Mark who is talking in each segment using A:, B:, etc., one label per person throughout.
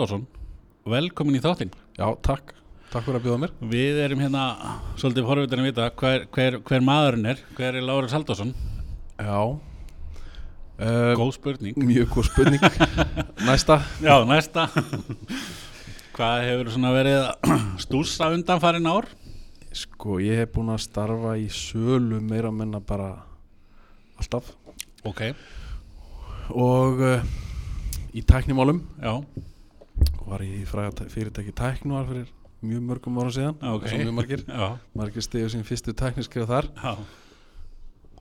A: Halldórsson, velkomin í þáttinn.
B: Já, takk. Takk fyrir að bjóða mér.
A: Við erum hérna svolítið forvitin að vita hver, hver, hver maðurinn er, hver er Lárus Halldórsson?
B: Já. Uh,
A: Góð spurning.
B: mjög góð spurning. Næsta.
A: Já, næsta. Hvað hefur svona verið stúsa undanfarin ár?
B: Sko, ég hef búin að starfa í sölu meira menna bara alltaf.
A: Ok,
B: Og uh, í tæknimálum
A: já,
B: var ég í fræða tæ- fyrirtæki tæknuar fyrir mjög mörgum ára síðan.
A: ok.
B: Svo mjög margir. Margir stigur sín fyrstu tækniskrið þar.
A: já,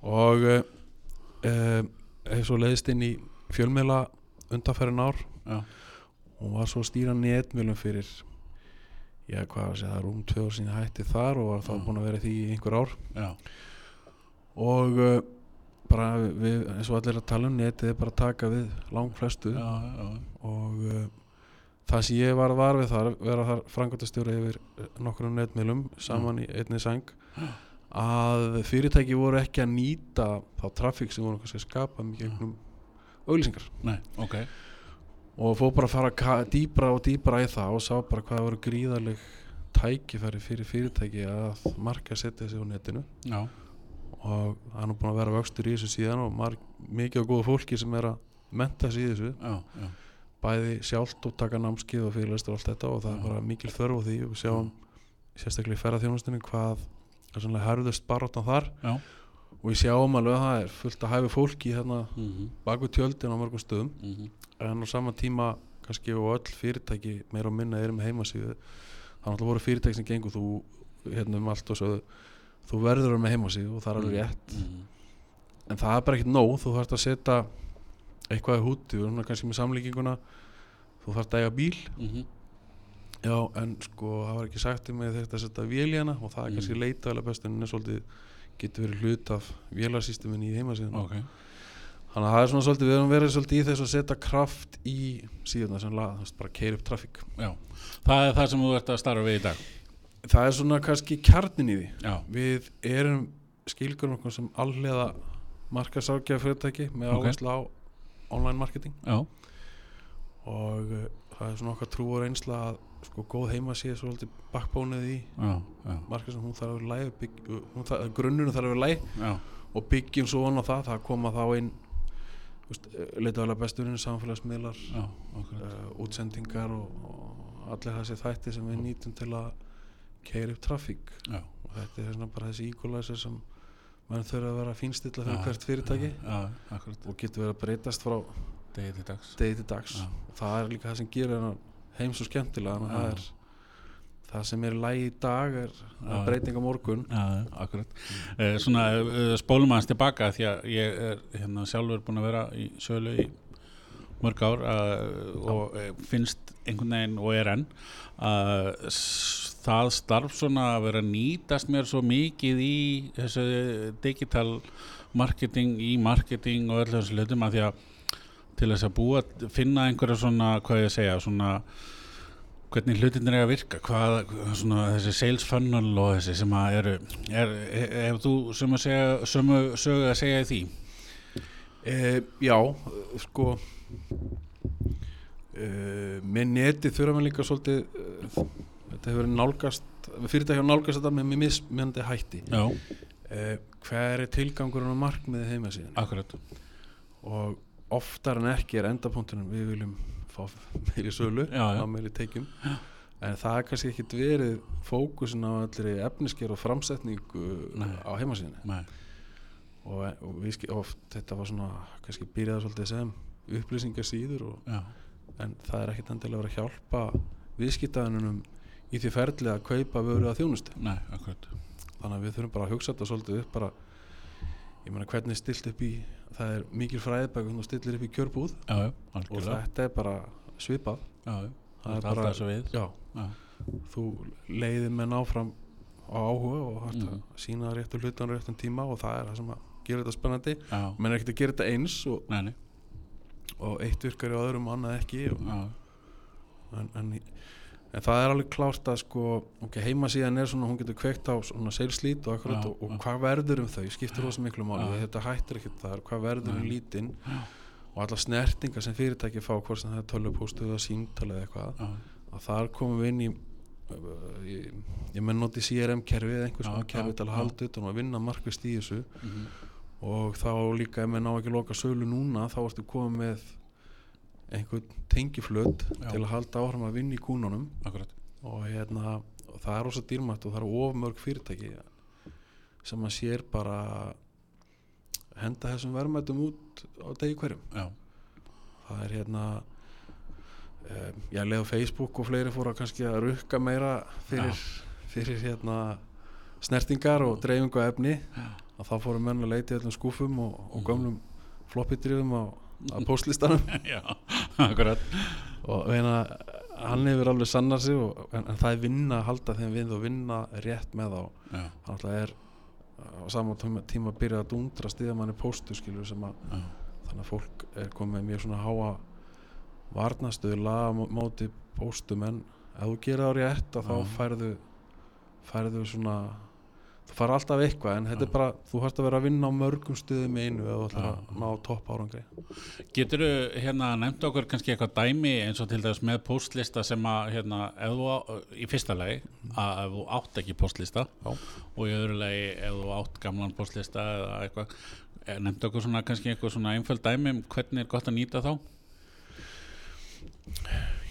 B: Og uh, uh, hef svo leiðist inn í fjölmiðla undanferðin ár.
A: já,
B: hún var svo að stýra netmjölum fyrir já hvað að segja það um tvö síðan ég hætti þar og var þá
A: Já.
B: búin að vera í því í einhver ár
A: já,
B: og uh, bara við eins og allir að tala um netið er bara að taka við lang flestu og uh, það sem ég var var við þar vera þar frangöndastjóri yfir nokkrum netmjölum saman í einni sæng að fyrirtæki voru ekki að nýta þá trafík sem voru kannski að skapa mikið einhvern auglýsingar.
A: Nei, ok,
B: og fór bara að fara dýpra og dýpra í það og sá bara hvað voru gríðarleg tækifæri fyrir fyrirtæki að marka setja sig á netinu.
A: Já,
B: og það er nú búin að vera vöxtur í þessu síðan og marg, mikið á góða fólki sem er að menta sig í þessu.
A: Já, já,
B: bæði sjálft og taka námskið og fyrirlestur og allt þetta og það er bara mikil þörf á því og við sjáum sérstaklega í ferðarþjónustunni hvað er sannlega herðust baróttan þar.
A: Já,
B: og við sjáum alveg að það er fullt að hæfi fólki hérna
A: mhm,
B: baku tjöldin á mörgum stöðum.
A: Mhm,
B: en á sama tíma kannski og öll fyrirtæki meira og minna eru með heimasíðu. Það er náttúrulega voru fyrirtæki sem gengur þú hérna um allt og svo þú verður að með heimasíðu og það er alveg rétt.
A: Mhm,
B: en það er bara ekkert nóg, þú þarfst að setja eitthvað í húti og kannski með samlíkinguna þú þarfst að eiga bíl.
A: Mhm,
B: já en sko það var ekki sagt um mig þetta að setja vél í hana og það er
A: Mm.
B: kannski leita alveg best en er svolítið getur verið hlut af vélarsýstumin í heimasíðun
A: ok,
B: þannig að það er svona svolítið, við erum verið svolítið í þess að setja kraft í síðuna sem laga, þú veist, bara keir upp trafík.
A: Já. Það er það sem þú ert að starfa við í dag.
B: það er svona kannski kjarnin í því.
A: Já,
B: við erum skilgur okkur sem alliða markasákjaði fyrirtæki með
A: Ok.
B: áherslu á online marketing.
A: Já,
B: og uh, það er svona okkar trú og reynsla að sko góð heimasíð er svolítið backbónið í
A: já,
B: markasum, hún þarf að vera læg hún þarf, að vera læg og byggjum svo á það, það koma þá inn leitaðalega besturinn samfélagsmiðlar
A: já,
B: uh, útsendingar og, og allir þessi þætti sem við nýtum til að keira upp trafík. Og þetta er svona bara þessi equalizer sem mann þurfa að vera fínstilla fyrir
A: Já,
B: hvert fyrirtæki.
A: Já,
B: og getur verið að breytast frá
A: degi til dags.
B: degi til dags
A: Já.
B: það er líka það sem gerir hennar heim svo skemmtilega að
A: Já.
B: það er það sem er lægi í dag er
A: Já.
B: að breyting á morgun
A: Já, já, akkurat. Eh, svona uh, spólum aðeins tilbaka því að ég er hérna sjálfur búin að vera í sölu í mörg ár uh, og uh, finnst einhvern veginn og er enn að það starf svona að vera að nýtast mér svo mikið í þessu digital marketing í marketing og öll þessu hlutum að því að til þess að búa, finna einhverja svona, hvað ég að segja, svona hvernig hlutinir er að virka hvað, svona þessi sales funnel og þessi sem að eru er, er, ef þú sömu, segja, sömu sögu að segja því?
B: E, já, sko e, með neti þurfa maður líka svolítið e, þetta hefur nálgast fyrirtækja nálgast þetta með mismjöndi hætti.
A: Já,
B: e, hver er tilgangurinn og markmiðið heima síðan?
A: Akkurat.
B: Og oftar en ekki er endapunktunum við viljum fá meiri sölu
A: Já, já.
B: fá meiri tekjum en það er kannski ekkit verið fókusin á allri efnisker og framsetningu
A: Nei.
B: á heimasíðinni
A: Nei.
B: og, og við skil, oft þetta var svona kannski byrjaði svolítið sem upplýsingarsýður
A: já,
B: en það er ekkit endilega verið að hjálpa viðskiptaðunum í því ferli að kaupa vöru að þjónustu
A: nei,
B: þannig að við þurfum bara að hugsa þetta svolítið upp bara ég meina hvernig er stilt upp í það er mikil fræðibæk og stillir upp í kjörbúð.
A: Já,
B: og þetta er bara svipað.
A: Já,
B: það er bara, já,
A: já,
B: þú leiðir menn áfram á áhuga og hægt
A: Mhm.
B: að sína réttu hlutan réttum tíma og það er það sem að gera þetta spennandi. Menn er ekkert að gera þetta eins og,
A: nei, nei,
B: og eitt virkar í öðrum og annað ekki og, en, en, en það er alveg klárt að sko, ok, heimasíðan er svona hún getur kveikt á seilslít og
A: Já,
B: og, og
A: já.
B: hvað verður um þau, skiptir rosa miklu máli
A: Já.
B: þetta hættir ekkert þar, hvað verður um lítinn og alla snertingar sem fyrirtæki fá hvort sem það er tölvupóstu eða símtali eða eitthvað að þar komum við inn í uh, ég, ég menn noti CRM kerfi eða einhvers svona kerfi
A: já,
B: til að halda utan og að vinna markvist í þessu.
A: Mhm,
B: og þá líka ef menn á ekki loka sölu núna þá ertu komið með einhvern tengiflöt
A: Já.
B: til að halda áfram að vinna í kúnunum.
A: Akkurat.
B: Og hérna og það er rosa dýrmætt og það eru ofmörg fyrirtæki sem að sér bara henda þessum verðmættum út á degi hverjum.
A: Já,
B: það er hérna um, ég leði á Facebook og fleiri fóru að kannski að rukka meira fyrir, fyrir hérna snertingar og dreifingu af efni.
A: Já,
B: að þá fóru menn að leita í öllum skúfum og, og
A: Mhm.
B: gömlum floppydrifum á, á postlistanum og hérna hann hefur alveg sannað sig og, en, en það er vinna að halda þeim við og vinna rétt með þá.
A: Já,
B: hann alltaf er á sama tíma, tíma að byrja að dundra stiða manni póstu skilur sem að
A: já,
B: þannig að fólk er komið mjög svona háa varnastuðla á mó- móti póstum en ef þú gerir það rétt þá færðu færðu svona þú fær alltaf eitthvað en þetta er bara þú hast að vera að vinna á mörgum stuðum einu þú ætlar
A: Já.
B: að ná topp árangri
A: Getur þú hérna nefnt okkur kannski eitthvað dæmi eins og til dæmis með postlista sem að hérna, ef þú á, í fyrsta lagi að ef þú átt ekki postlista
B: Já.
A: og í öðru lagi ef þú átt gamlan postlista eða eitthvað eh, nefnt okkur svona kannski eitthvað svona einföld dæmi um hvernig er gott að nýta þá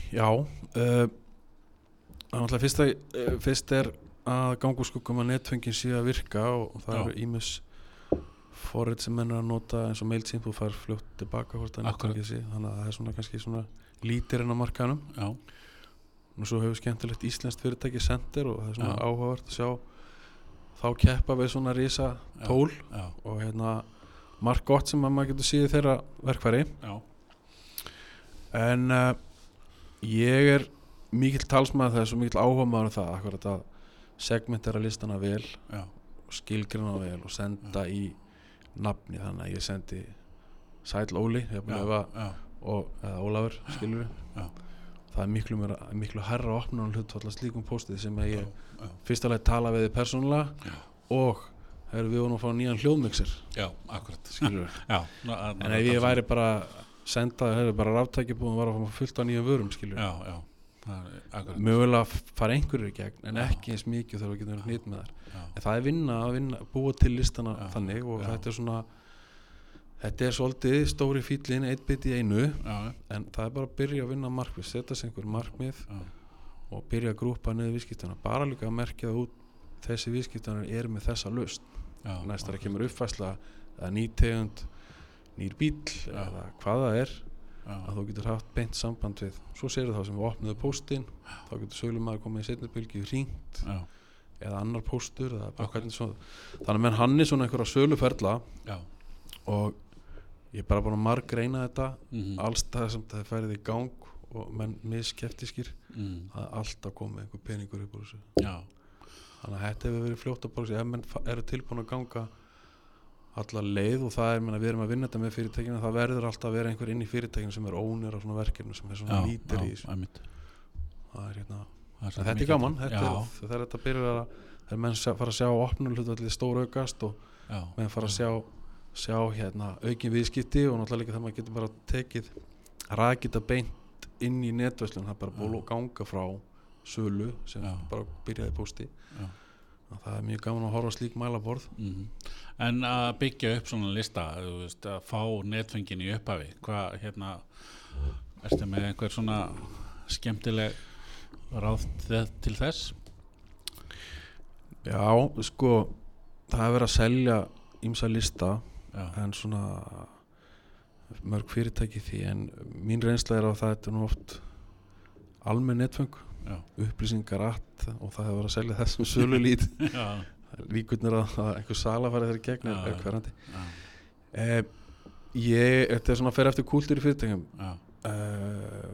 B: Já uh, fyrst, að, fyrst er að gangu skuggum að netfengin sé að virka og, og það
A: Já.
B: eru ímis forrið sem menn er að nota eins og mailsync þú fær fljótt tilbaka hvort að netfengin sé. Þannig að það er svona kannski svona lítirinn á markanum
A: Já,
B: og svo hefur skemmtilegt íslenskt fyrirtæki sendir og það er svona
A: Já.
B: áhugavert að sjá þá keppa við svona risa tól
A: já,
B: og hérna margt gott sem að maður getur síðu þeirra verkfæri.
A: Já,
B: en uh, ég er mikill talsmaður þess og mikill áhuga maður um það akkurat að segmentera listana vel
A: já,
B: og skilgrina vel og senda í nafni. Þannig að ég sendi Sæll Óli
A: já, já,
B: og, eða Ólafur skilur
A: já,
B: það er miklu, meira, miklu herra opnun hlutfalla slíkum póstið sem að
A: já,
B: ég
A: já,
B: fyrst alveg tala við þið persónulega
A: Já.
B: og heru, við vorum að fá nýjan hljóðmixer.
A: Já, akkurat. Já, ná,
B: en ef ég væri bara senda, hefur bara ráftæki búin var að fá fullt af nýjum vörum
A: Já, er
B: mögulega fara einhverjir í gegn en ekki eins mikið þegar við getum verið hnýtt með þær. En það er vinna að vinna, búa til listana
A: Já,
B: þannig og
A: já.
B: þetta er svona þetta er svolítið stóri fýllin eitt bit í einu.
A: Já,
B: en það er bara að byrja að vinna markmið setja sig einhver markmið og byrja að grúpa niður viðskiptana. Bara líka að merkja það út þessi viðskiptana eru með þessa lust
A: já
B: næst er að kemur uppfæsla eða ný tegund nýr bíl eða hvað það er að þú getur haft beint samband við svo segir þá sem við opnuðu póstinn þá getur sölumæður komið í setni bylgi hringt
A: já,
B: eða annar póstur eða bara
A: Ok.
B: hvernig svo þannig að menn hann er svona einhverja söluferla
A: já.
B: og ég er bara búin að marg reyna þetta
A: mhm,
B: alls það sem það færið í gang og menn miskeftiskir
A: mhm,
B: það er alltaf komið einhver peningur upp úr þessu.
A: Já,
B: þannig að þetta hefur verið fljótt að sig. Ef menn eru tilbúin að ganga alla leið og það er, menna, við erum að vinna þetta með fyrirtækinu það verður alltaf að vera einhver inn í fyrirtækinu sem er ónir á svona verkefni sem er svona
A: já,
B: lítir í
A: já,
B: þessu.
A: einmitt.
B: það er hérna
A: Það svo
B: þetta er gaman, þetta er, þegar þetta byrjar að þegar menn sjá, fara að sjá opnum hlutvallið stór aukast og
A: já,
B: menn fara að sjá, sjá hérna, aukin viðskipti og náttúrulega líka þegar maður getur bara tekið rakið þetta beint inn í netverslun það er bara búið að ganga frá sölu sem bara byrjaði og það er mjög gaman að horfa slík mælaborð.
A: Mhm. En að byggja upp svona lista veist, að fá netfengin í upphafi hvað hérna ertu með einhver svona skemmtileg ráð til þess?
B: Já, sko það er verið að selja ímsa lista
A: Já,
B: en svona mörg fyrirtæki því en mín reynsla er að það er nú oft almenn netfeng upplýsingar allt og það hefur verið að selja þessum sölu lít líkurnir að, að einhver sala farið þeirra gegn er, er hverjandi eh, ég, þetta er svona að fer eftir kúltur í fyrirtækjum. Eh,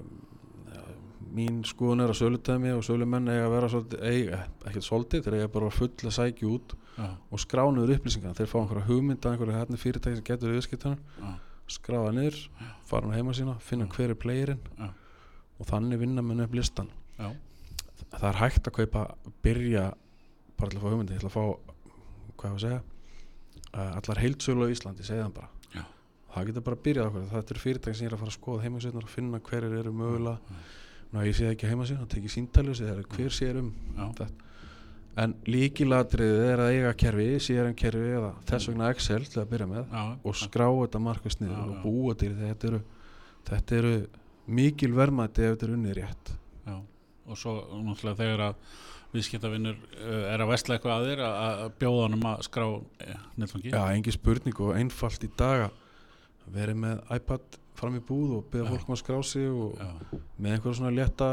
B: mín skoðun er að sölutæmi og sölumenn eiga að vera svolítið, ekkert svolítið þeir eiga bara að fulla sækju út
A: já,
B: og skránuður upplýsingar, þeir fá einhverja hugmynda einhverja hérna fyrirtæki sem getur viðskiptunum
A: já,
B: skráða niður, fara á heima sína finna hver er playerinn og þannig vinna menn upp listan
A: já,
B: það er hægt að kaupa byrja bara til að fá hugmyndi, ætla að fá hvað ég að segja uh, allar heildsölu á Íslandi, segja það bara.
A: Já.
B: það getur bara að byrja þetta eru fyrirtæki sem ég er að fara að skoða heimasveitnar og finna hverjir eru mögulega. Ná, ég sé ekki heima sín, það tekið síntælu er hver sér um
A: já,
B: þetta. En líkilatriðið er að eiga kerfi CRM kerfi eða þess vegna Excel til að byrja með
A: já,
B: og skrá þetta markvist
A: Já,
B: niður og búa til þetta eru, þetta eru mikil verðmæti ef þetta er unnið rétt
A: og svo náttúrulega þegar að viðskiptavinnur uh, er að vestla eitthvað að þér að, bjóða honum að skrá eh, netfangi
B: Já, engin spurning og einfalt í dag að vera með iPad fram í búð og beða
A: Já.
B: fólk um að skrá sig og
A: já,
B: með einhverja svona létta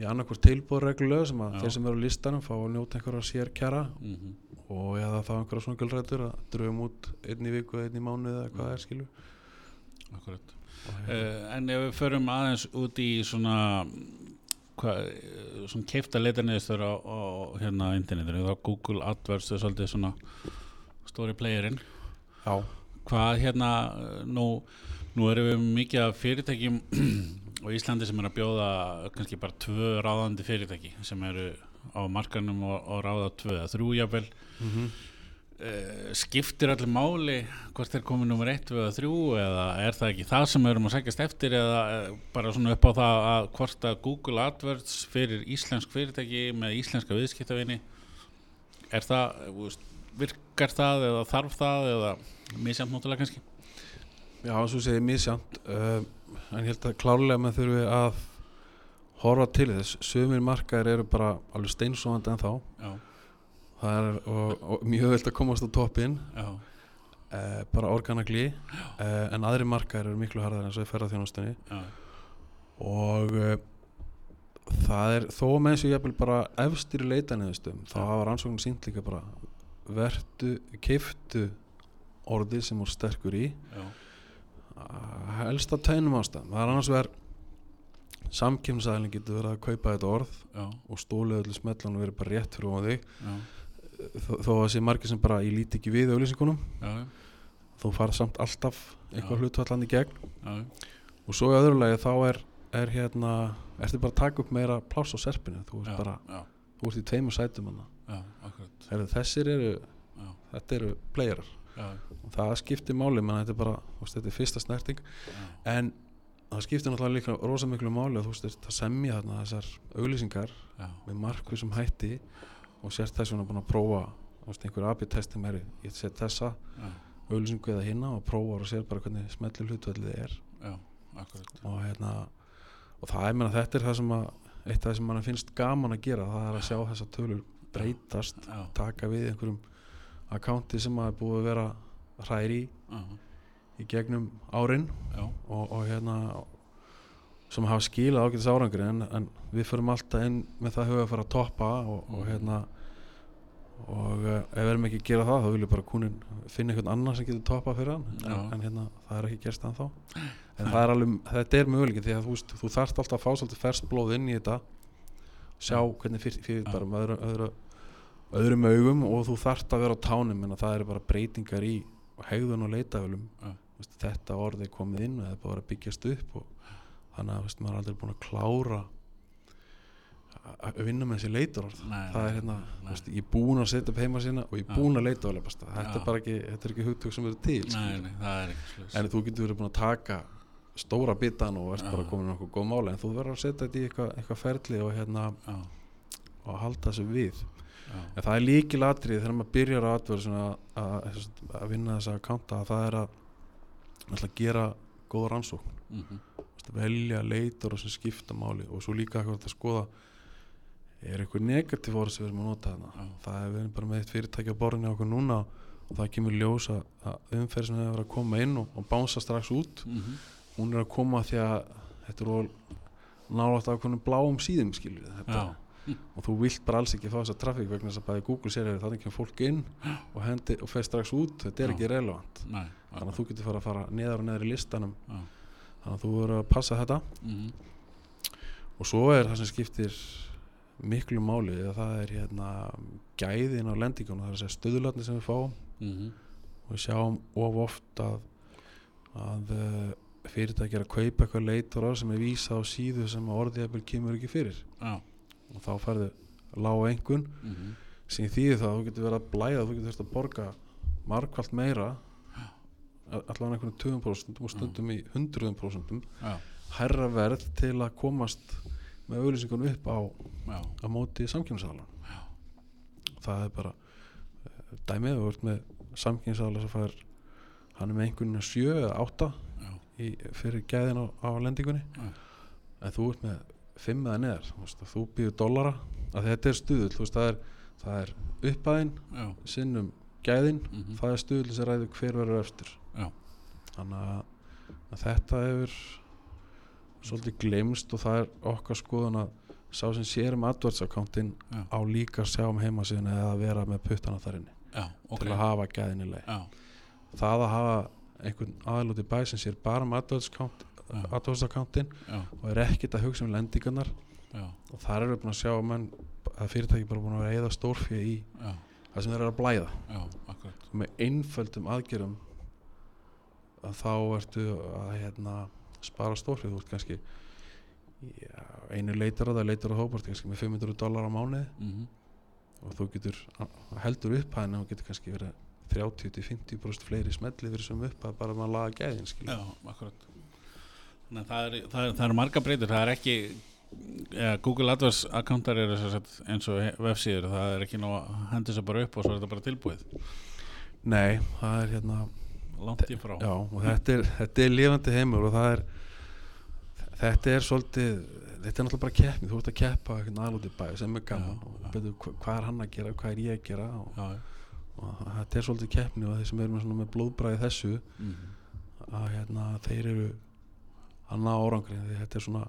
B: í annarkvort tilbúð reglulega sem að
A: Já.
B: þeir sem eru á listanum fá að njóta einhverja sér kjara
A: mm
B: og eða þá einhverja svona gulrætur að drögum út einn í viku, einn í mánuð eða hvað það er skilu
A: akkurat. Uh, en ef við förum aðeins út í svona eh, svona keifta leitarniðistur á, á hérna internetinu þá Google AdWords er svolítið svona stóri playerinn.
B: Já,
A: hvað hérna nú, nú erum við mikið af fyrirtækjum á Íslandi sem er að bjóða kannski bara tvö ráðandi fyrirtæki sem eru á markanum og, og ráða tvö eða þrjú jafnvel.
B: Mm
A: uh, skiptir allir máli hvort er komið nummer 1, 2 eða 3 eða er það ekki það sem við erum að sækjast eftir eða uh, bara svona upp á það að hvort að Google AdWords fyrir íslensk fyrirtæki með íslenska viðskiptavini er það, þú veist, virkar það eða þarf það eða misjant náttúrulega kannski?
B: Já, þú segir misjant uh, en ég held að klárlega með þurfi að horfa til þess. Sumir markaðir eru bara alveg steinsóðandi en þá
A: já,
B: er og, og mjög veld að komast á toppin uh, bara organagli. Uh, en aðri markaðir eru miklu harðar eins og í ferðarþjónustunni
A: já,
B: og uh, það er þó með eins og ég bara efstir í leitaniðustum þá hafa rannsóknir sínt líka bara vertu, keiftu orðið sem voru sterkur í. Að helst af tænum ástæðum. Það er annars vegar samkjömsæðin getur verið að kaupa þetta orð
A: já,
B: og stólið öllu smellan og verið bara rétt fyrir ofan þig.
A: Já,
B: þó, þó að sé margir sem bara ég líti ekki við auðlýsingunum
A: já,
B: þú fara samt alltaf eitthvað hlutvallan í gegn.
A: Já,
B: og svo í öðru lagi þá er, er hérna ertu bara að taka upp meira pláss á serpinu? Þú ert bara,
A: já,
B: þú ert í tveimur sætum Heru, þessir eru,
A: já,
B: þetta eru playerar. Og það skiptir máli menn þetta er bara, veist, þetta er fyrsta snerting. En það skiptir náttúrulega líka rosa miklu máli að þú veist, það semja þarna þessar auglýsingar
A: já,
B: með markvisum hætti og sért þess vegna búin að prófa þú veist, einhver AB-testing er ég set þessa
A: já,
B: auglýsingu eða hinna og prófar og sér bara hvernig smellir hlutvallið er.
A: Já,
B: og hérna og það er meina þetta er það sem að eitt af það sem mann finnst gaman að gera það er að sjá þessa tölur breytast
A: já,
B: taka við einhverjum akkánti sem að er búið að vera hræri í, í gegnum árin og, og hérna sem hafa skilað ágætis árangri en, en við förum alltaf inn með það huga að fara að toppa og, og hérna og uh, ef við erum ekki að gera það þá viljum bara kúnin finna einhvern annan sem getur toppað fyrir hann. En, en hérna það er ekki gerst ennþá. En það er alveg, þetta er möguleiki því að þú, veist, þú þarft alltaf að fá svolítið fersk blóð inn í þetta sjá
A: Já.
B: hvernig fyrir, fyrir bara með öðru, öðru, öðrum augum og þú þarft að vera á tánum. En það eru bara breytingar í hegðun og leitafölum þetta orð er komið inn og það er bara að byggjast upp og þannig að veist, maður er aldrei búin að klára að vinna með þessi leitarorð
A: Nei,
B: það er hérna,
A: nei.
B: veist, ég er búin að setja upp heima sína og ég er búin að leita leipasta þetta er bara ekki, ekki hugtök sem eru til
A: nei, nei, er
B: en þú getur verið búin að taka stóra bitan og
A: Já.
B: bara komin nokkuð góð máli en þú verður að setja þetta í eitthvað, eitthvað ferli og hérna
A: já,
B: og halda þessu við.
A: Já,
B: en það er líkil atrið þegar maður byrjar að atverða að, vinna þessa akkánta að það er að, að gera góða rannsókn.
A: Mhm,
B: Veist, velja leitur og sem skipta máli og svo líka eitthvað að skoða er eitthvað negatív orð sem við erum að nota þarna? Það er erum bara með eitt fyrirtæki á borðinu á okkur núna og það kemur ljós að, umferð sem hefur verið að koma inn og, og bánsa strax út
A: mhm,
B: hún er að koma því að þetta er nálátt af hvernig bláum síðum skilur þetta. Og þú vilt bara alls ekki fá þessa trafík vegna þess að bæði Google sér er þannig kemur fólk inn og, og fer strax út þetta er
A: Já.
B: ekki relevant.
A: Nei
B: þannig að þú getur fara að fara neðar og neðar í listanum.
A: Já.
B: Þannig að þú verður að passa þetta.
A: Mhm,
B: og svo er það sem skiptir miklu máli að það er hérna gæðin á lendingunum það er að segja stöðulatni sem við fáum.
A: Mhm,
B: og við sjáum of oft að, að uh, fyrirtæki er að kaupa eitthvað leitur sem er vísa á síðu sem að orðið eða kemur ekki fyrir.
A: Já,
B: og þá færðu lág engun
A: mhm,
B: sem þýðir það að þú getur verið að blæða þú getur þurft að borga margfalt meira allavega einhvern 20% og stundum í 100%
A: já,
B: hærra verð til að komast með auðlýsingunum upp á,
A: já,
B: á móti samkynnsala það er bara eh, dæmið, þú ert með samkynnsala sem fær hann er með einhvern veginn 7 eða 8
A: já,
B: í, fyrir gæðin á, á lendingunni. En þú ert með 5 eða neðar þú, þú býður dollara að þetta er stuðul þú veist, það, er, það er uppæðin sinnum gæðin
A: mhm,
B: það er stuðul sem ræður hver verður eftir
A: Já.
B: þannig að, þetta hefur svolítið glemst og það er okkar skoðun að sá sem sér um
A: Já.
B: á líka að sjá um heimasíðun eða að vera með puttana þar inni
A: já, ok,
B: til að hafa gæðin í leið
A: já,
B: það að hafa einhvern aðlúti bæ sem sér bara um
A: já,
B: og er ekkert að hugsa um lendingarnar og þar erum við búin að sjá menn, að fyrirtæki bara búin að vera eða stórfið í
A: já,
B: það sem þeir eru að blæða.
A: Já,
B: með einföldum aðgjörum að þá ertu að hérna, spara stórfið þú ert kannski já, einu leitar á það leitar á hópart kannski með 500 dólar á mánuði.
A: Mhm,
B: og þú getur heldur upp hæðina og getur kannski verið 30-50% fleiri smelli fyrir sem upp að bara maður laga gæðin
A: já, akkurat. Þannig að það er, það er, er marga breytur. Það er ekki ja, Google AdWords akkántar eru sagt eins og vefsíður, það er ekki nú að hendi sér bara upp og svo er þetta bara tilbúið.
B: Nei, það er hérna
A: langt í frá.
B: Já, og þetta er, þetta er lifandi heimur og það er þetta er svolítið þetta er náttúrulega bara keppni, þú ert að keppa aðlúti bæ sem er gaman.
A: Já,
B: og betur, hva- hvað er hann að gera, hvað er ég að gera? Og,
A: já,
B: og þetta er svolítið keppni og þeir sem eru með, með blóðbræði þessu
A: mhm,
B: að hérna, þeir eru að ná árangri. Þetta er svona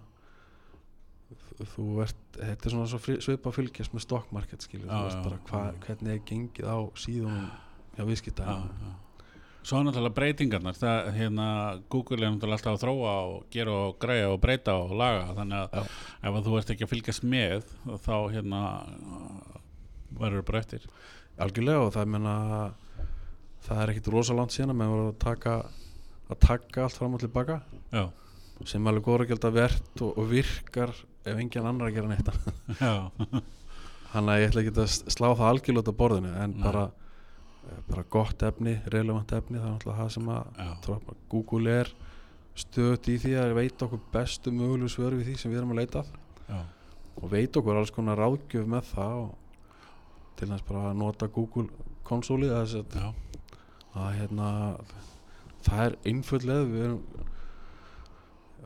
B: þú ert, þetta er svona svo svipa fylgjast með stockmarket skilur,
A: Já,
B: þú veist bara hva, hvernig er gengið á síðunum hjá
A: já Svo er náttúrulega breytingarnar það, hérna, Google er náttúrulega alltaf að þróa og gera og græja og breyta og laga þannig að
B: Já.
A: ef að þú ert ekki að fylgjast með þá hérna verður bara eftir.
B: Algjörlega og það menna það er ekkit rosalant síðan að menn voru að taka að taka allt fram og tilbaka.
A: Já,
B: sem alveg góður að gelda verðt og, og virkar ef engin annar að gera neitt. Þannig að ég ætla ekki að slá það algjörlega út af borðinu en
A: Nei.
B: bara, bara gott efni, relevant efni það er náttúrulega það sem að Google er stöðt í því að veita okkur bestu mögulegu svör við því sem við erum að leita
A: já,
B: og veit okkur alls konar ráðgjöf með það og til þess bara að nota Google konsólið þess að hérna það er einföldlega við erum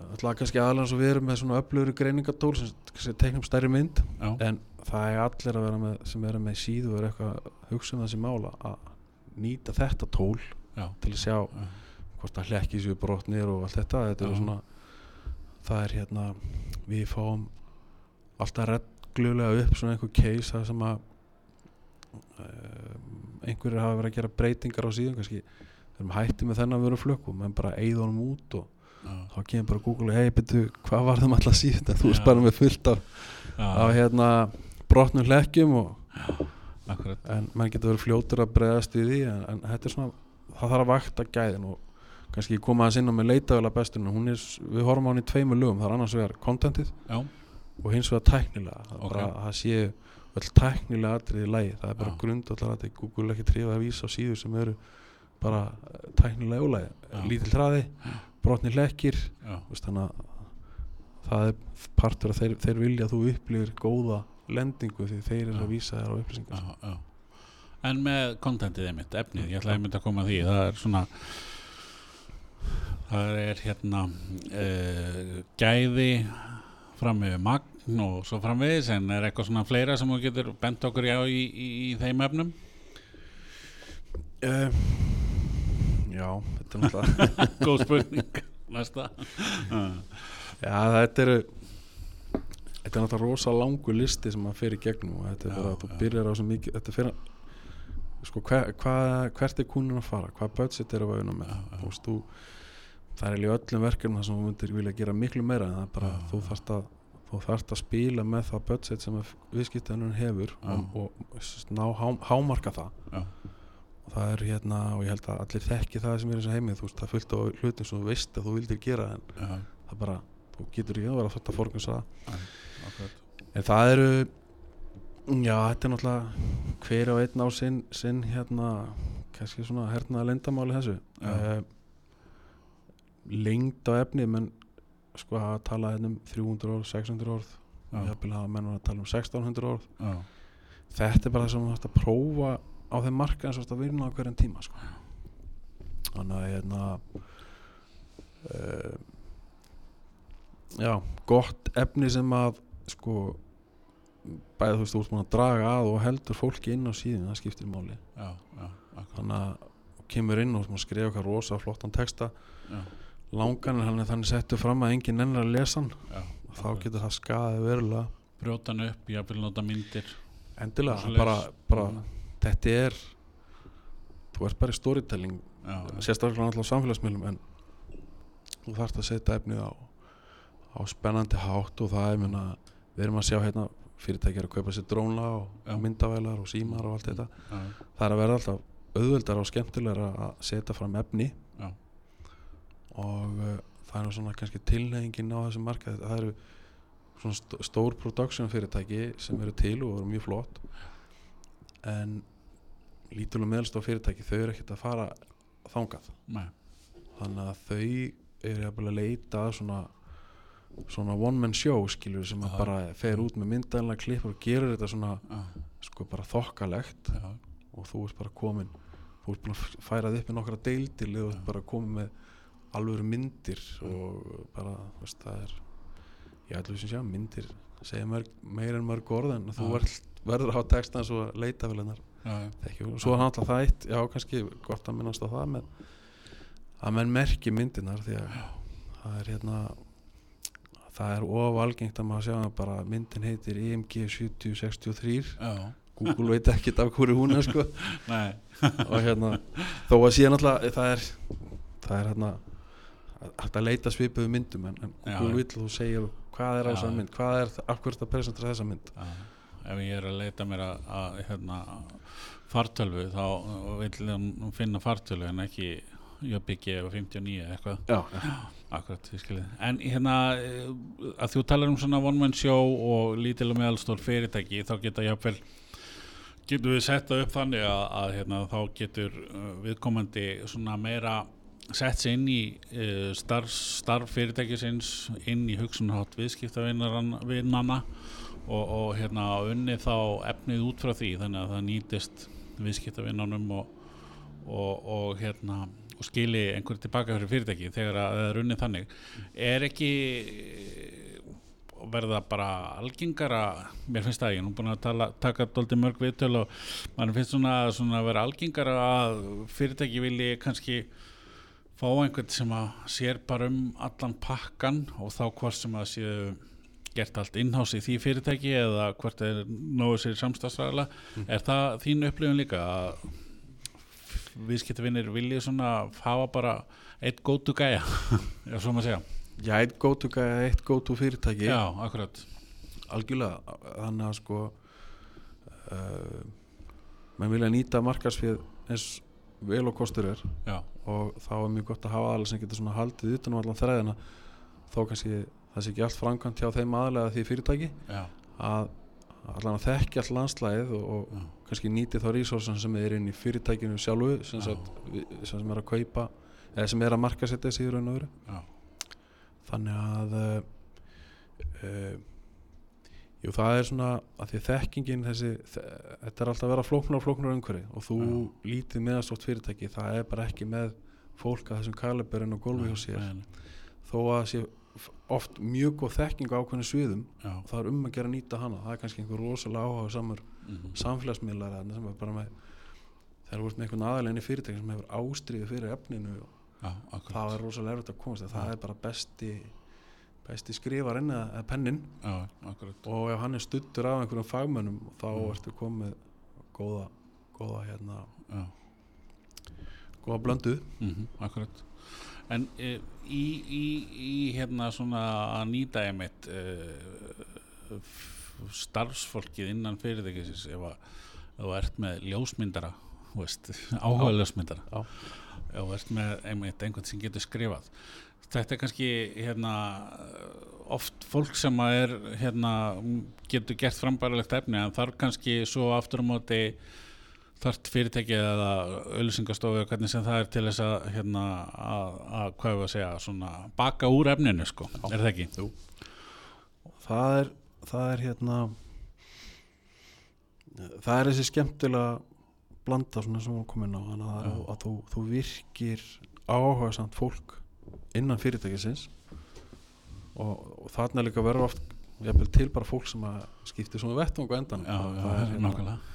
B: alltaf kannski aðalega svo við erum með svona öflugri greiningatól sem, sem teiknum stærri mynd
A: já,
B: en það er allir að vera með sem eru með síðu og eru eitthvað að hugsa um þessi mála að nýta þetta tól
A: já,
B: til að sjá
A: já,
B: hvort það hlekki sér brotnir og allt þetta. Þetta er svona það er hérna við fáum alltaf reglulega upp svona einhver case það sem að um, einhverjir hafa verið að gera breytingar á síðan kannski við erum hættið með þennan veru flökkum en bara eigð honum út og þá kemur bara Google hei betur hvað var þeim alltaf síðan þú veist bara með fullt af, af hérna brotnum hlekkjum en mann getur verið fljótur að breyðast við því en, en þetta er svona það þarf að vakta gæðin og kannski koma að sinna með leitaðala bestunum. Hún er, við horfum á hann í tveimur lögum. Það er annars vegar contentið
A: Já,
B: og hins vegar tæknilega. Það,
A: Ok.
B: okay. bara, að það sé öll tæknilega atriði í lagi. Það er bara
A: Já.
B: grund allar að Google ekki trífað að vísa á síður sem eru bara eh, tæknilega úlægi
A: Já.
B: lítill hraði, brotni
A: já,
B: veist, þannig að það er partur að þeir, þeir vilja að þú upplifir góða lendingu því þeir eru
A: Já.
B: að vísa þér á upplýsingar.
A: Já, já. En með kontentið einmitt, efnið, ég ætlaði einmitt að koma að því. Það er svona það er hérna uh, gæði fram með magn og svo framvegis en er eitthvað svona fleira sem þú getur bent okkur á í, í, í þeim efnum?
B: Uh, Já, þetta er náttúrulega
A: góð spurning. Næsta.
B: Já, þetta eru Þetta er náttúrulega rosa langu listi sem maður í gegnum og þetta er
A: Já,
B: bara að þú byrjar á svo mikið þetta að sko, hva, hva, hvert er kúnin að fara? Hvað budget er að vauna með?
A: Já, já.
B: Þú það er í öllum verkefnum þar sem þú myndir vilja gera miklu meira en það er bara,
A: Já,
B: þú
A: já.
B: þarft að þú þarft að spila með það budget sem viðskiptanur hefur og, og ná há, hámarka það.
A: Já,
B: og það er hérna og ég held að allir þekki það sem er eins og heimið þú veist, það fullt á hlutum sem þú veist að þú vildir gera en
A: já,
B: það bara, þú getur ekki að vera þetta forgangsa
A: akkurat.
B: En það eru já, þetta er náttúrulega hver á einn á sinn, sinn hérna kannski svona hernaða lendamáli þessu. Uh, lengd á efni menn sko að tala hérna um 300 orð, 600 orð.
A: Já.
B: jafnvel hafa menn var að tala um 1600 orð. Þetta er bara það sem þú hægt að prófa á þeim marka eins og þetta vinna á hverjum tíma sko. þannig að hérna uh, já, gott efni sem að sko bæði þú veist, búin að draga að og heldur fólki inn á síðan, það skiptir máli.
A: Já, já,
B: þannig að kemur inn og skrifa eitthvað rosa flottan texta. Langan en hann er þannig settur fram að enginn ennir að lesa hann.
A: Já,
B: þá getur það skaðið verulega.
A: Brjóta hann upp, ég vil nota myndir.
B: Endilega, bara, bara
A: Mhm.
B: Þetta er þú ert bara í storytelling sérstaklega náttúrulega á samfélagsmiðlum en þú þarfst að setja efnið á, á spennandi hátt og það er mjöna, við erum að sjá hérna fyrirtæki er að kaupa sér drónla og myndavælar og símar og allt þetta.
A: Já,
B: það er að verða alltaf auðveldar og skemmtilegra að setja fram efni.
A: Já,
B: og uh, það er svona kannski tilnefingin á þessum markað það eru svona st stór production fyrirtæki sem eru til og eru mjög flott. En lítul og meðalstof fyrirtæki þau eru ekkert að fara þangað.
A: Nei,
B: þannig að þau eru að leita svona svona one man show skilur sem að bara fer út með myndaðanlega klippur og gerur þetta svona sko bara þokkalegt.
A: Já,
B: og þú ert bara komin þú ert búin að færa þig upp með nokkra deildir og þú ert bara komin með alvöru myndir og bara veist, það er ég ætlum sem sjá myndir segja meir en mörg orð en þú verður að hafa texta eins og leita vel hennar
A: já,
B: og svo er alltaf það eitt já kannski gott að minnast á það með að menn merki myndinar því að það er hérna það er of algengt að maður sjá að bara myndin heitir EMG 7063
A: já,
B: Google veit ekkert af hverju hún er sko. Og hérna þó að síðan alltaf það er það er hérna hægt að leita svipuðu myndum en, en Google að þú segir hvað er á þessa mynd, hvað er, af hverju þetta presentra þessa mynd?
A: Já, ef ég er að leita mér að, að hérna, fartölvu þá vil hann finna fartölvu en ekki JPG og 59 eða eitthvað
B: já, já,
A: Akkurat, ég skilji. En hérna, að þú talar um svona one man show og lítil og meðalstór fyrirtæki, þá geta jáfnvel, getur við setta upp þannig að, að hérna, þá getur uh, viðkomandi svona meira sett sig inn í uh, starf, starf fyrirtækisins, inn í hugsunhátt viðskiptavinnana og, og hérna unni þá efnið út frá því, þannig að það nýtist viðskiptavinnanum og, og, og hérna og skili einhverju tilbaka fyrir fyrirtæki þegar að það er unnið þannig. Er ekki verða bara algengara? Mér finnst það, er nú búin að tala, taka doldi mörg viðtöl og mann finnst svona, svona að vera algengara að fyrirtæki vilji kannski fá einhvern sem að sér bara um allan pakkan og þá hvort sem að séu gert allt innhás í því fyrirtæki eða hvort er nógu sér samstagsræðala
B: Mm.
A: er það þín upplifun líka að viðskiptavinnir viljið svona hafa bara eitt gótu gæja já, svo maður segja?
B: Já, eitt to guy, eitt go to fyrirtæki.
A: Já, akkurat.
B: Algjörlega þannig að sko uh, menn vilja nýta markarsfið eins vel og kostur er.
A: Já,
B: og þá er mjög gott að hafa aðalega sem getur svona haldið utan um allan þræðina. Þó kannski það sé ekki allt framkvæmt hjá þeim aðalega því fyrirtæki
A: já,
B: að allan að þekki all landslæðið og, og kannski nýti þá resursan sem er inn í fyrirtækinu sjálfu sem, sagt, sem, er að kaupa eða sem er að markasetja sig í raun og veru.
A: Já,
B: þannig að uh, uh, jú það er svona að því þekkingin þessi þe þetta er alltaf að vera flóknar og flóknar umhverfi og þú
A: Já.
B: lítið meðastótt fyrirtæki það er bara ekki með fólk að þessum kaliberinn og gólfi hjá sér. þó að sé f- oft mjög góð þekking á ákveðinu sviðum.
A: Já,
B: og það er um að gera nýta hana. Það er kannski einhver rosalega áhuga samur
A: mhm,
B: samfélagsmiðlar þarna sem er bara með þegar þú ert með einhvern aðalegin í fyrirtæki sem hefur ástriðu fyrir efninu.
A: Já,
B: það er rosalega erfitt að komast að það er bara besti besti skrifarinn eða eða pennin.
A: Já,
B: og ef hann er stuttur af einhverjum fagmönnum þá
A: Mm.
B: ertu komið góða góða hérna góða blöndu.
A: Mhm, akkurat. En e, í, í, í hérna svona að nýta einmitt e, starfsfólkið innan fyrirtækisins ef þú ert með ljósmyndara áhuga ljósmyndara. Ef þú ert með einmitt einhvern sem getur skrifað. Þetta er kannski hérna oft fólk sem að er hérna getur gert frambærilegt efni en þarf kannski svo aftur á móti þart fyrirtæki eða auðlýsingastofu eða hvernig sem það er til þess að hérna að, að hvað var að segja svona baka úr efninu sko, er það ekki?
B: Jú. það er það er hérna það er þessi skemmtilega blanda svona sem hún komin á þannig að,
A: Já.
B: að þú, þú virkir áhuga samt fólk innan fyrirtækisins og, og þarna líka verður oft til bara fólk sem að skipti svona vettung á endan
A: Já,
B: og,
A: já,
B: það er, hérna,
A: nákvæmlega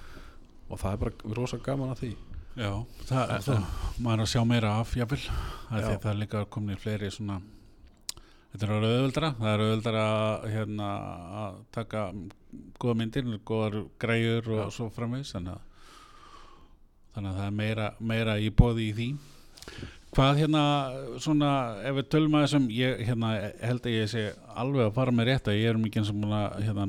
B: og það er bara rosa gaman að því.
A: Já, það,
B: En-
A: það, maður er að sjá meira af jafnvel, það er það er líka komin fleiri svona þetta er orðið auðvöldra, það er auðvöldra hérna að taka góða myndir, góðar græjur og
B: Já.
A: svo framvegis. Þannig þannig að það er meira, meira í bóði í því hvað hérna svona ef við tölum að þessum ég hérna held að ég sé alveg að fara með rétt að ég er mikið sem búin að hérna,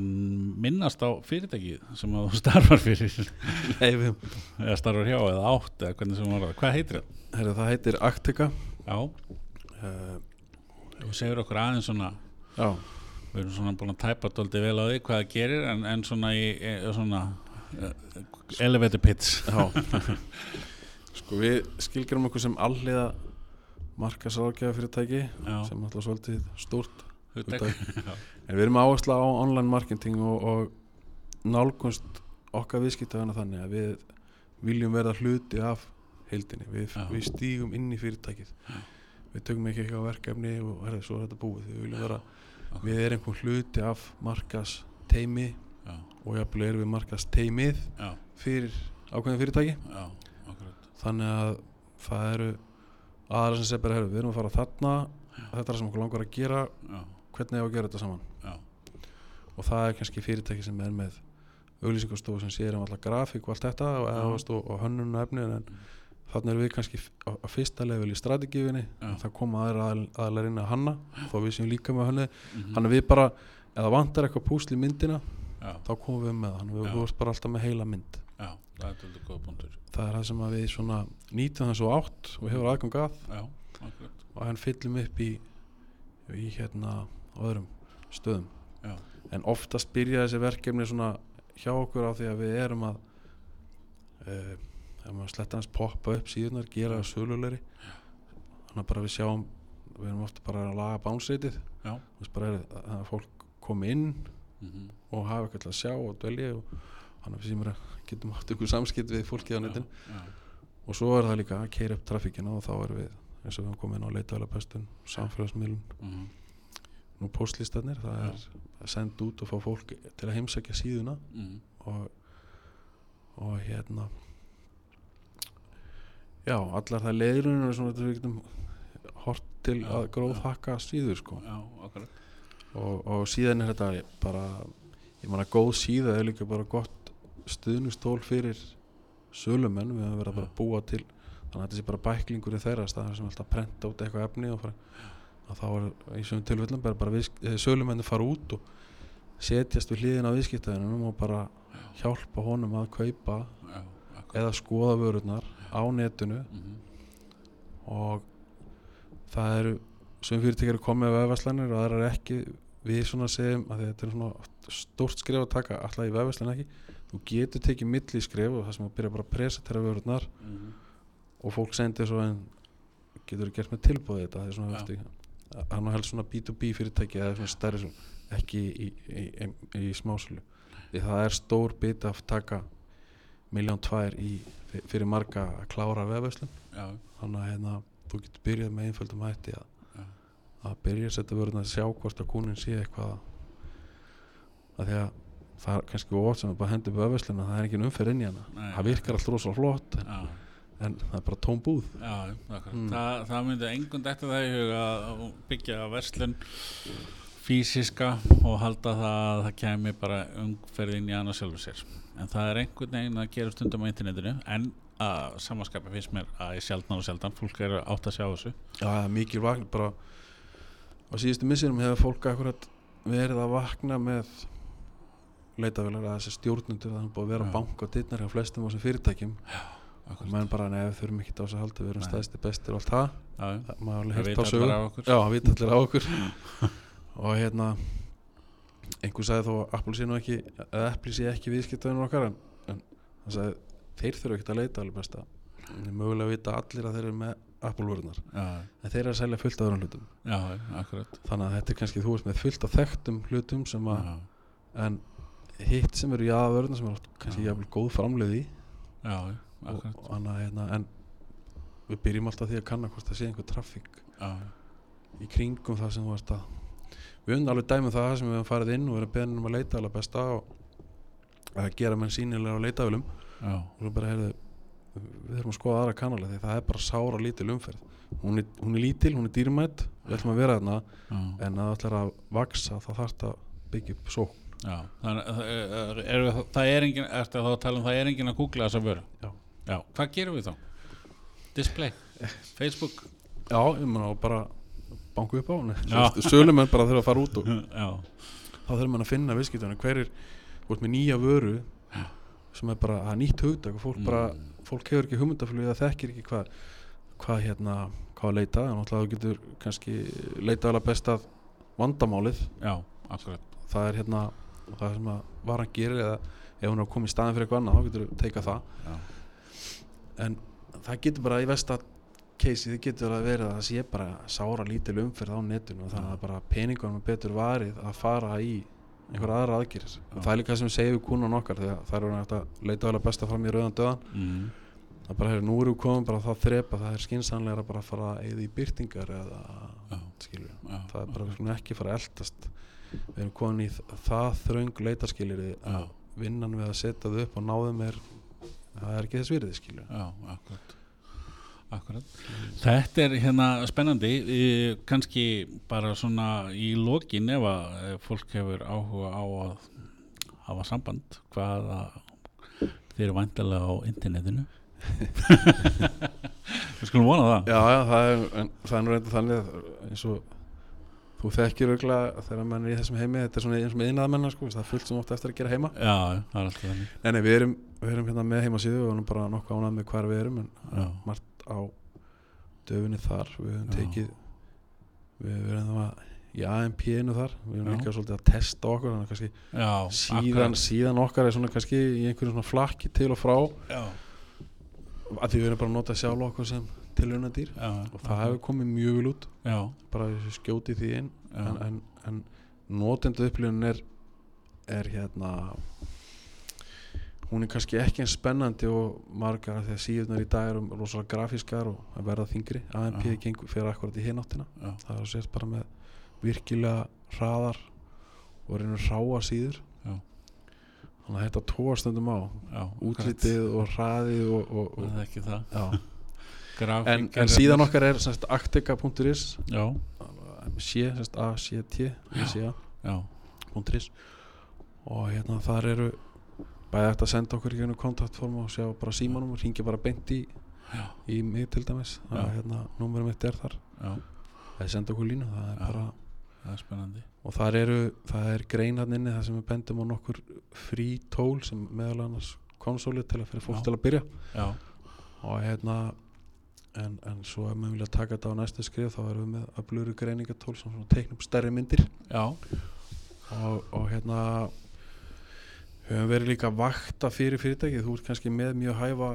A: minnast á fyrirtækið sem að þú starfar fyrir.
B: Nei, við,
A: eða starfar hjá eða átt eða hvernig sem var það, hvað heitir það?
B: herri, það heitir Actica.
A: Já,
B: uh,
A: þú segir okkur aðeins svona
B: já,
A: við erum svona búin að tæpa dóldi vel á því hvað það gerir en, en svona í e, svona uh, elevator pitch.
B: Já sko við skilgjörum okkur sem alliða markasrákjaða fyrirtæki
A: Já,
B: sem alltaf svolítið
A: hugtak.
B: en við erum áhersla á online marketing og, og nálgunst okkar viðskiptafana þannig að við viljum verða hluti af heildinni, við,
A: Já.
B: við stígum inn í fyrirtækið. Við tökum ekki á verkefni og herrið, svo er þetta búið, við viljum vera
A: Ok.
B: við erum einhvern hluti af markas teimi
A: Já,
B: og jafnvel erum við markas teimið
A: já,
B: fyrir ákveðin fyrirtæki.
A: Já,
B: þannig að það eru aðra sem segir bara, herru, við erum að fara þarna þetta er það sem okkur langar að gera.
A: Já,
B: hvernig á að gera þetta saman?
A: Já,
B: og það er kannski fyrirtæki sem er með auglýsingarstofu sem sér um alltaf grafík og allt þetta og,
A: Já.
B: og, og, og hönnun og efni en þannig erum við kannski á, fyrsta level í strategífinni
A: Já.
B: það koma aðra aðal, aðalar inn að hanna þó við séum líka með hönnu
A: mhm,
B: þannig að við bara, ef það vantar eitthvað púsl í myndina
A: já,
B: þá komum við með þannig við
A: Já.
B: ert bara alltaf með heila mynd
A: já, það er þetta góða punktur.
B: Það er það sem að við svona nýtum svo átt og hefur aðgang að.
A: Já,
B: og hann fyllum upp í í hérna öðrum stöðum.
A: Já,
B: en oftast byrja þessi verkefni svona hjá okkur á því að við erum að uh, ef maður sletta hans poppa upp síðunar gera það sölulegri. Þannig að bara við sjáum við erum ofta bara að laga bánsreitið er, að fólk komi inn
A: mhm,
B: og hafa eitthvað að sjá og dvelja og þannig að við er getum átt ykkur samskipt við fólkið á netin
A: já,
B: og svo er það líka að keira upp trafíkina og þá erum við eins og við höfum komið inn á leitaðalapestun samfélagsmiðlum.
A: Mhm,
B: nú postlistarnir, það er að senda út og fá fólk til að heimsækja síðuna.
A: Mhm,
B: og, og hérna já, allar það leiðrunum er svona þetta við getum hort til
A: Já,
B: að gróð
A: já.
B: hakka síður sko.
A: Já,
B: og, og síðan er þetta bara ég man að góð síða er líka bara gott stuðnustól fyrir sölumenn, við höfum verið að bara
A: Já.
B: búa til þannig að þetta sé bara bæklingur í þeirra staðar sem alltaf prenta út eitthvað efni og fara, að þá er í sögum tilfellum bara, bara eh, sölumenni fara út og setjast við hliðin á viðskiptaðinum og bara hjálpa honum að kaupa
A: Já,
B: eða skoða vörurnar á netinu.
A: Mhm,
B: og það eru sem fyrirtækjar eru komið með vefvæslanir og það er ekki við svona segjum að þetta er svona stórt skref að taka alltaf í vefvæslan ekki þú getur tekið milli skref og það sem að byrja bara að presentera vörurnar
A: mhm,
B: og fólk sendir svo en getur þú gert með tilbúið þetta? Það er svona
A: Já.
B: eftir hann er helst svona B2B fyrirtæki eða svona stærri svona, ekki í, í, í, í, smásölu. Því það er stór bit að taka miljón tvær í, fyrir marga að klára vefvæslun
A: já,
B: þannig að hérna, þú getur byrjað með einföldum hætti að, að byrja að setja vörðin að sjá hvort að kúnin sé eitthvað að því að það er kannski ótt sem er bara hendur við öfvesluna það er ekki umferð inn í hana.
A: Nei.
B: það virkar allt rosalega flott en, en það er bara tóm búð.
A: Já,
B: Mm.
A: það, það myndi engun dættu það í huga að byggja verslun fysiska og halda það að það kemi bara umferðin í annað sjálfur sér. En það er einhvern veginn að gera stundum á internetinu en að samanskapa finnst mér að ég sjaldan og sjaldan fólk er átt að sjá þessu.
B: Já, það er mikið vakna bara á síðustu missirum hefur fólk akkurat verið að vakna með leitavélar að þessi stjórnundur það er búið að vera
A: Já.
B: að banka á dittnar hjá flestum á þessum fyrirtækjum. Og
A: Akkurat.
B: menn bara neða þurfum ekki á þess að halda við erum
A: Nei.
B: stæðsti bestir og allt það.
A: Já, já.
B: Maður heyrt
A: veit
B: á sögu.
A: allir af okkur.
B: Já, það vita allir á okkur. Og hérna einhver sagði þó að Apple sé nú ekki eða Apple sé ekki viðskiptaðinu okkar en, en hann sagði þeir þurfa ekki að leita alveg besta. Mögulega vita allir að þeir eru með Apple vörunar
A: já,
B: en þeir eru að selja fullt af öðrum hlutum.
A: Já,
B: þannig að þetta er kannski þú veist með fullt af þekktum hlutum sem að
A: já,
B: en hitt sem eru jáða vöruna sem er oft kannski
A: Já.
B: jáfnvel góð framleið í.
A: Já,
B: og, og annað, hérna, en við byrjum alltaf því að kanna hvort það sé einhver traffík í kringum það sem þú ert að við höfum alveg dæmið það sem við höfum farið inn og verið beðin um að leita alveg besta og að gera menn sínilega á leitavölum
A: já,
B: og svo bara heyrðu við þurfum að skoða aðra kanala því það er bara sára lítil umferð. Hún er, hún er lítil, hún er dýrmætt við ætlum að vera þarna
A: já,
B: en að það ætlar að vaksa þá þarf það að byggja upp sókn
A: já. Þannig, að það er, er, það er engin þá að tala um það er engin að googla þessa vöru
B: Já.
A: já, hvað gerum við þá? display, Facebook
B: já, ég meina bara banku upp á
A: Já.
B: sölum en bara þurfa að fara út og
A: já,
B: þá þurfum við að finna viðskiptunum hver er, þú ert með nýja vöru sem er bara, er nýtt hugtak og fólk bara,
A: Mm.
B: fólk hefur ekki hugmyndaflug það þekkir ekki hvað hvað hérna, hvað að leita en náttúrulega þú getur kannski leita alveg best að vandamálið
A: já, akkurat
B: það er hérna það sem að varan gerir eða ef hún er að koma í staðin fyrir eitthvað annað þá getur þú teika það.
A: Já,
B: en það getur bara í vesta keisi þið getur að vera að það sé bara sára lítil umferð á netinu og þannig að bara peningunum er betur varið að fara í einhver aðra aðgýris og það er líka sem við kúnan okkar þegar það eru nægt að leita alveg besta fram í rauðan döðan.
A: Mm,
B: það bara hefur nú erum við komin bara það þrepa það er skinsanlega bara að fara eða í byrtingar eða
A: Já.
B: skilur
A: já,
B: það er bara ekki fara að eldast við erum komin í það þröng leitarskilir að vinnan við að setja þau upp og náðum er það er ekki þess virði skilur
A: já, akkurat. Akkurat. Þetta er hérna spennandi. E, kannski bara svona í lokin ef að fólk hefur áhuga á að hafa samband hvaða þeir eru væntalega á internetinu? Við skulum vona það.
B: Já, já, það er, er nú reynda þannig eins og þú þekkir auðvitað þegar mann er í þessum heimi þetta er svona eins og með innæðamennar sko, það er fullt sem ótt eftir að gera heima.
A: Já, það er alltaf þannig.
B: Nei, nei, við erum, við erum hérna með heimasíðu og við erum bara nokkuð ánað með hvar við erum en
A: Já.
B: margt á döfunni þar. Við höfum tekið við við erum það í AMP-inu þar við erum líka svolítið að testa okkur þannig að kannski
A: Já,
B: síðan, síðan okkar er svona kannski í einhverjum svona flakki til og frá.
A: Já,
B: að því við erum bara að nota sjálf okkur sem tilunadýr
A: já,
B: og það hefur komið mjög vel út.
A: Já,
B: bara þessu skjóti því inn.
A: Já,
B: en, en, en notendu upplifun er er hérna hún er kannski ekki eins spennandi og margar að síðunar í dag eru rosalega grafískar og að verða þingri AMP fyrir akkurat í hináttina.
A: Já,
B: það er að sést bara með virkilega hraðar og reynur ráa síður.
A: Já.
B: þannig að þetta tóa stundum á.
A: Já
B: útlitið og hraðið og, og,
A: Það
B: og
A: er ekki það
B: en,
A: er-
B: en síðan okkar er semst, actica.is
A: Já,
B: sé, semst, A-C-T
A: já,
B: .is og hérna þar eru bæði eftir að senda okkur í einu kontaktform og sjá bara símanum. Og ringja bara beint í
A: já,
B: í mig til dæmis. Þannig að
A: Já.
B: hérna númerum mitt er þar.
A: Já.
B: Það er senda okkur línu það er
A: Já.
B: bara
A: Það er spennandi.
B: Og þar eru það er grein hann inni það sem við bendum á nokkur frí tól sem meðal annars konsóli til að fyrir fólk til að byrja.
A: Já,
B: og hérna en, en svo ef maður vilja taka þetta á næstu skrif þá erum við með öflugri greiningatól sem teiknum stærri myndir.
A: Já,
B: og, og hérna höfum verið líka að vakta fyrir fyrirtækið. Þú ert kannski með mjög hæfa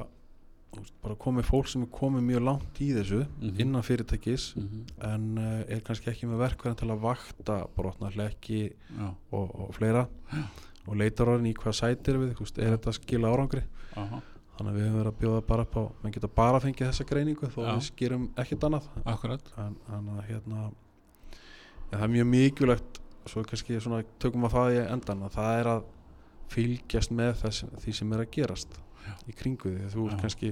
B: bara komið fólk sem er komið mjög langt í þessu
A: Mhm.
B: innan fyrirtækis
A: mhm,
B: en uh, er kannski ekki með verkverðin til að vakta brotna hlekki
A: já,
B: og, og fleira. Og leitar orðin í hvað sætir við er þetta að skila árangri?
A: Aha,
B: þannig að við höfum verið að bjóða bara upp á menn geta bara fengið þessa greiningu þó
A: Já.
B: við gerum ekkert annað.
A: Akkurat.
B: En, en að hérna en það er mjög mikilvægt svo kannski svona tökum að það í endan að það er að fylgjast með þess, því sem er að gerast
A: Já.
B: í kringu því þú ert kannski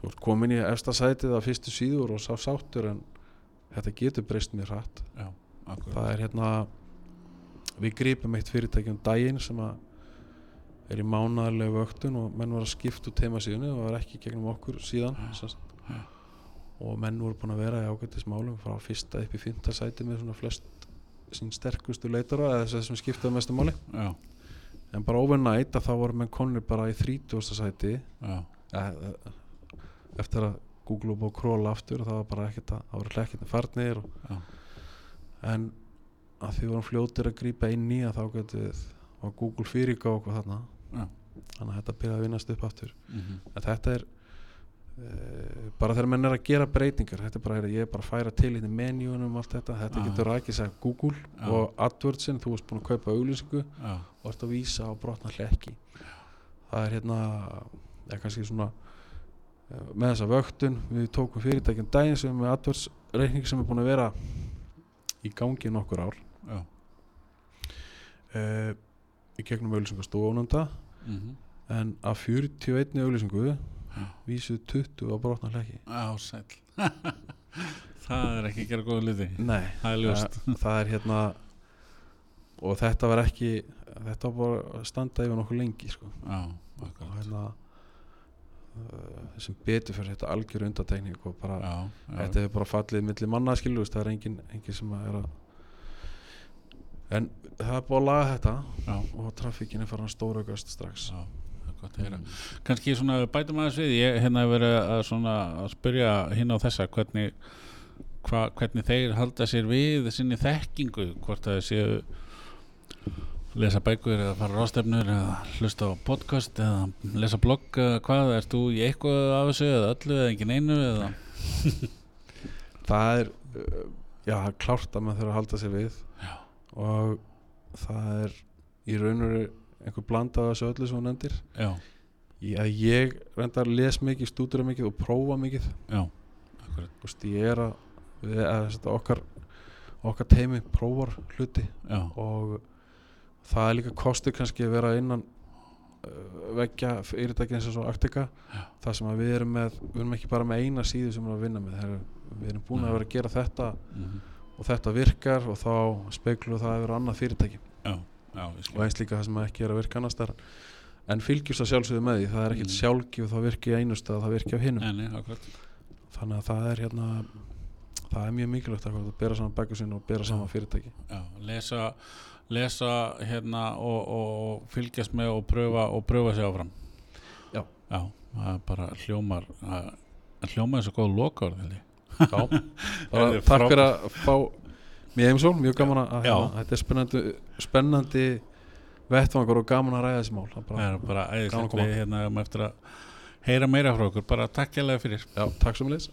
B: þú ert komin í efsta sætið á fyrstu síður og sá sáttur en þetta getur breyst mjög hratt.
A: Já,
B: það er hérna við gripum eitt fyrirtæki um daginn sem að er í mánaðarlegu vöktun og menn var að skipta út heimasíðunni og var ekki gegnum okkur síðan sagt.
A: Já.
B: og menn voru búin að vera í ágættismálum frá fyrsta upp í fymta sæti með svona flest sín sterkustu leitara eða þess sem skiptaði mestu máli
A: Já,
B: en bara overnight að þá voru menn konir bara í 30. sæti
A: já,
B: e, e, eftir að Google og búið að króla aftur og það var bara ekkert að það voru hlekkirni farnir en að því vorum fljótir að grípa inn í að þá getur Google fyrirgá okkur þarna
A: Já.
B: þannig að þetta byrjaði að vinnast upp aftur
A: Mhm.
B: en þetta er uh, bara þegar menn er að gera breytingar þetta er bara, heyrðu, ég er bara að færa til í menjúnum og allt þetta, þetta
A: Já.
B: getur rækis að Google
A: Já.
B: og AdWordsin, þú ert búin að kaupa auglýsingu
A: Já,
B: og ert að vísa á brotna hlekki það er hérna eða kannski svona eh, með þessa vöktun, við tókum fyrirtækjum daginn sem er með AdWords reikning sem er búin að vera í gangi í nokkur ár
A: já
B: uh, í gegnum auglýsingastofunanda
A: mhm.
B: en af 41 auglýsingu
A: Já.
B: vísuð 20 á brotna hlekki.
A: Já, sæl Það er ekki að gera góða hluti.
B: Nei,
A: Það er
B: það, er hérna og þetta var ekki þetta var bara að standa yfir nokkuð lengi sko.
A: Já,
B: og hérna uh, sem betur fyrir þetta algjör undatekning og bara
A: Já, já,
B: þetta hefur bara fallið milli manna skilust, það er engin, engin sem er að en það er búið að laga þetta
A: já,
B: og trafikkin er farin að stóraugast strax.
A: Já, það er gott að heyra. Kannski svona bætum aðeins við ég hérna hef verið að, svona, að spyrja hinn á þessa hvernig, hva, hvernig þeir halda sér við sinni þekkingu hvort að séu lesa bækur eða fara rástefnur eða hlusta á podcast eða lesa blogg eða hvað, ert þú í eitthvað af þessu eða öllu eða engin einu eða?
B: Það er uh, já, klárt að maður þurfa að halda sér við.
A: Já.
B: Og það er í raun og veru einhver blanda af þessu öllu sem hún
A: já,
B: ég, að ég reynda að les mikið, stúdura mikið og prófa mikið.
A: Já,
B: veist, ég er að, við, að þetta, okkar okkar teimi prófar hluti.
A: Já,
B: og það er líka kostur kannski að vera innan uh, veggja fyrirtæki eins og svo Arctica
A: Já.
B: það sem við erum með við erum ekki bara með eina síðu sem við erum að vinna með. Við erum búin
A: Nei.
B: að vera að gera þetta
A: mhm,
B: og þetta virkar og þá speiklu það að vera annað fyrirtæki.
A: Já, já,
B: og eins líka það sem ekki er að virka annars þar en fylgjast að sjálfsögðu með því það er ekkert
A: Mm.
B: sjálfgjöf þá virki í einu stað það virki á
A: akkurat.
B: Þannig að það er hérna það er mjög mikilvægt að bera saman bækur sinni og bera saman fyrirtæki.
A: Já, lesa, lesa hérna og, og, fylgjast með og pröfa og pröfa sig áfram.
B: Já.
A: já, það er bara hljómar það hljómar eins og góð ég.
B: Já, bara
A: Heyrðu,
B: takk fyrir að fá mér heimsól, mjög gaman að hérna, þetta er spennandi, spennandi vettvangur og gaman að ræða þessi mál. Það er bara,
A: bara
B: gaman að
A: æðislegt
B: koma.
A: við hérna eftir að heyra meira frá okkur bara takk hérlega fyrir.
B: Já, takk sem leys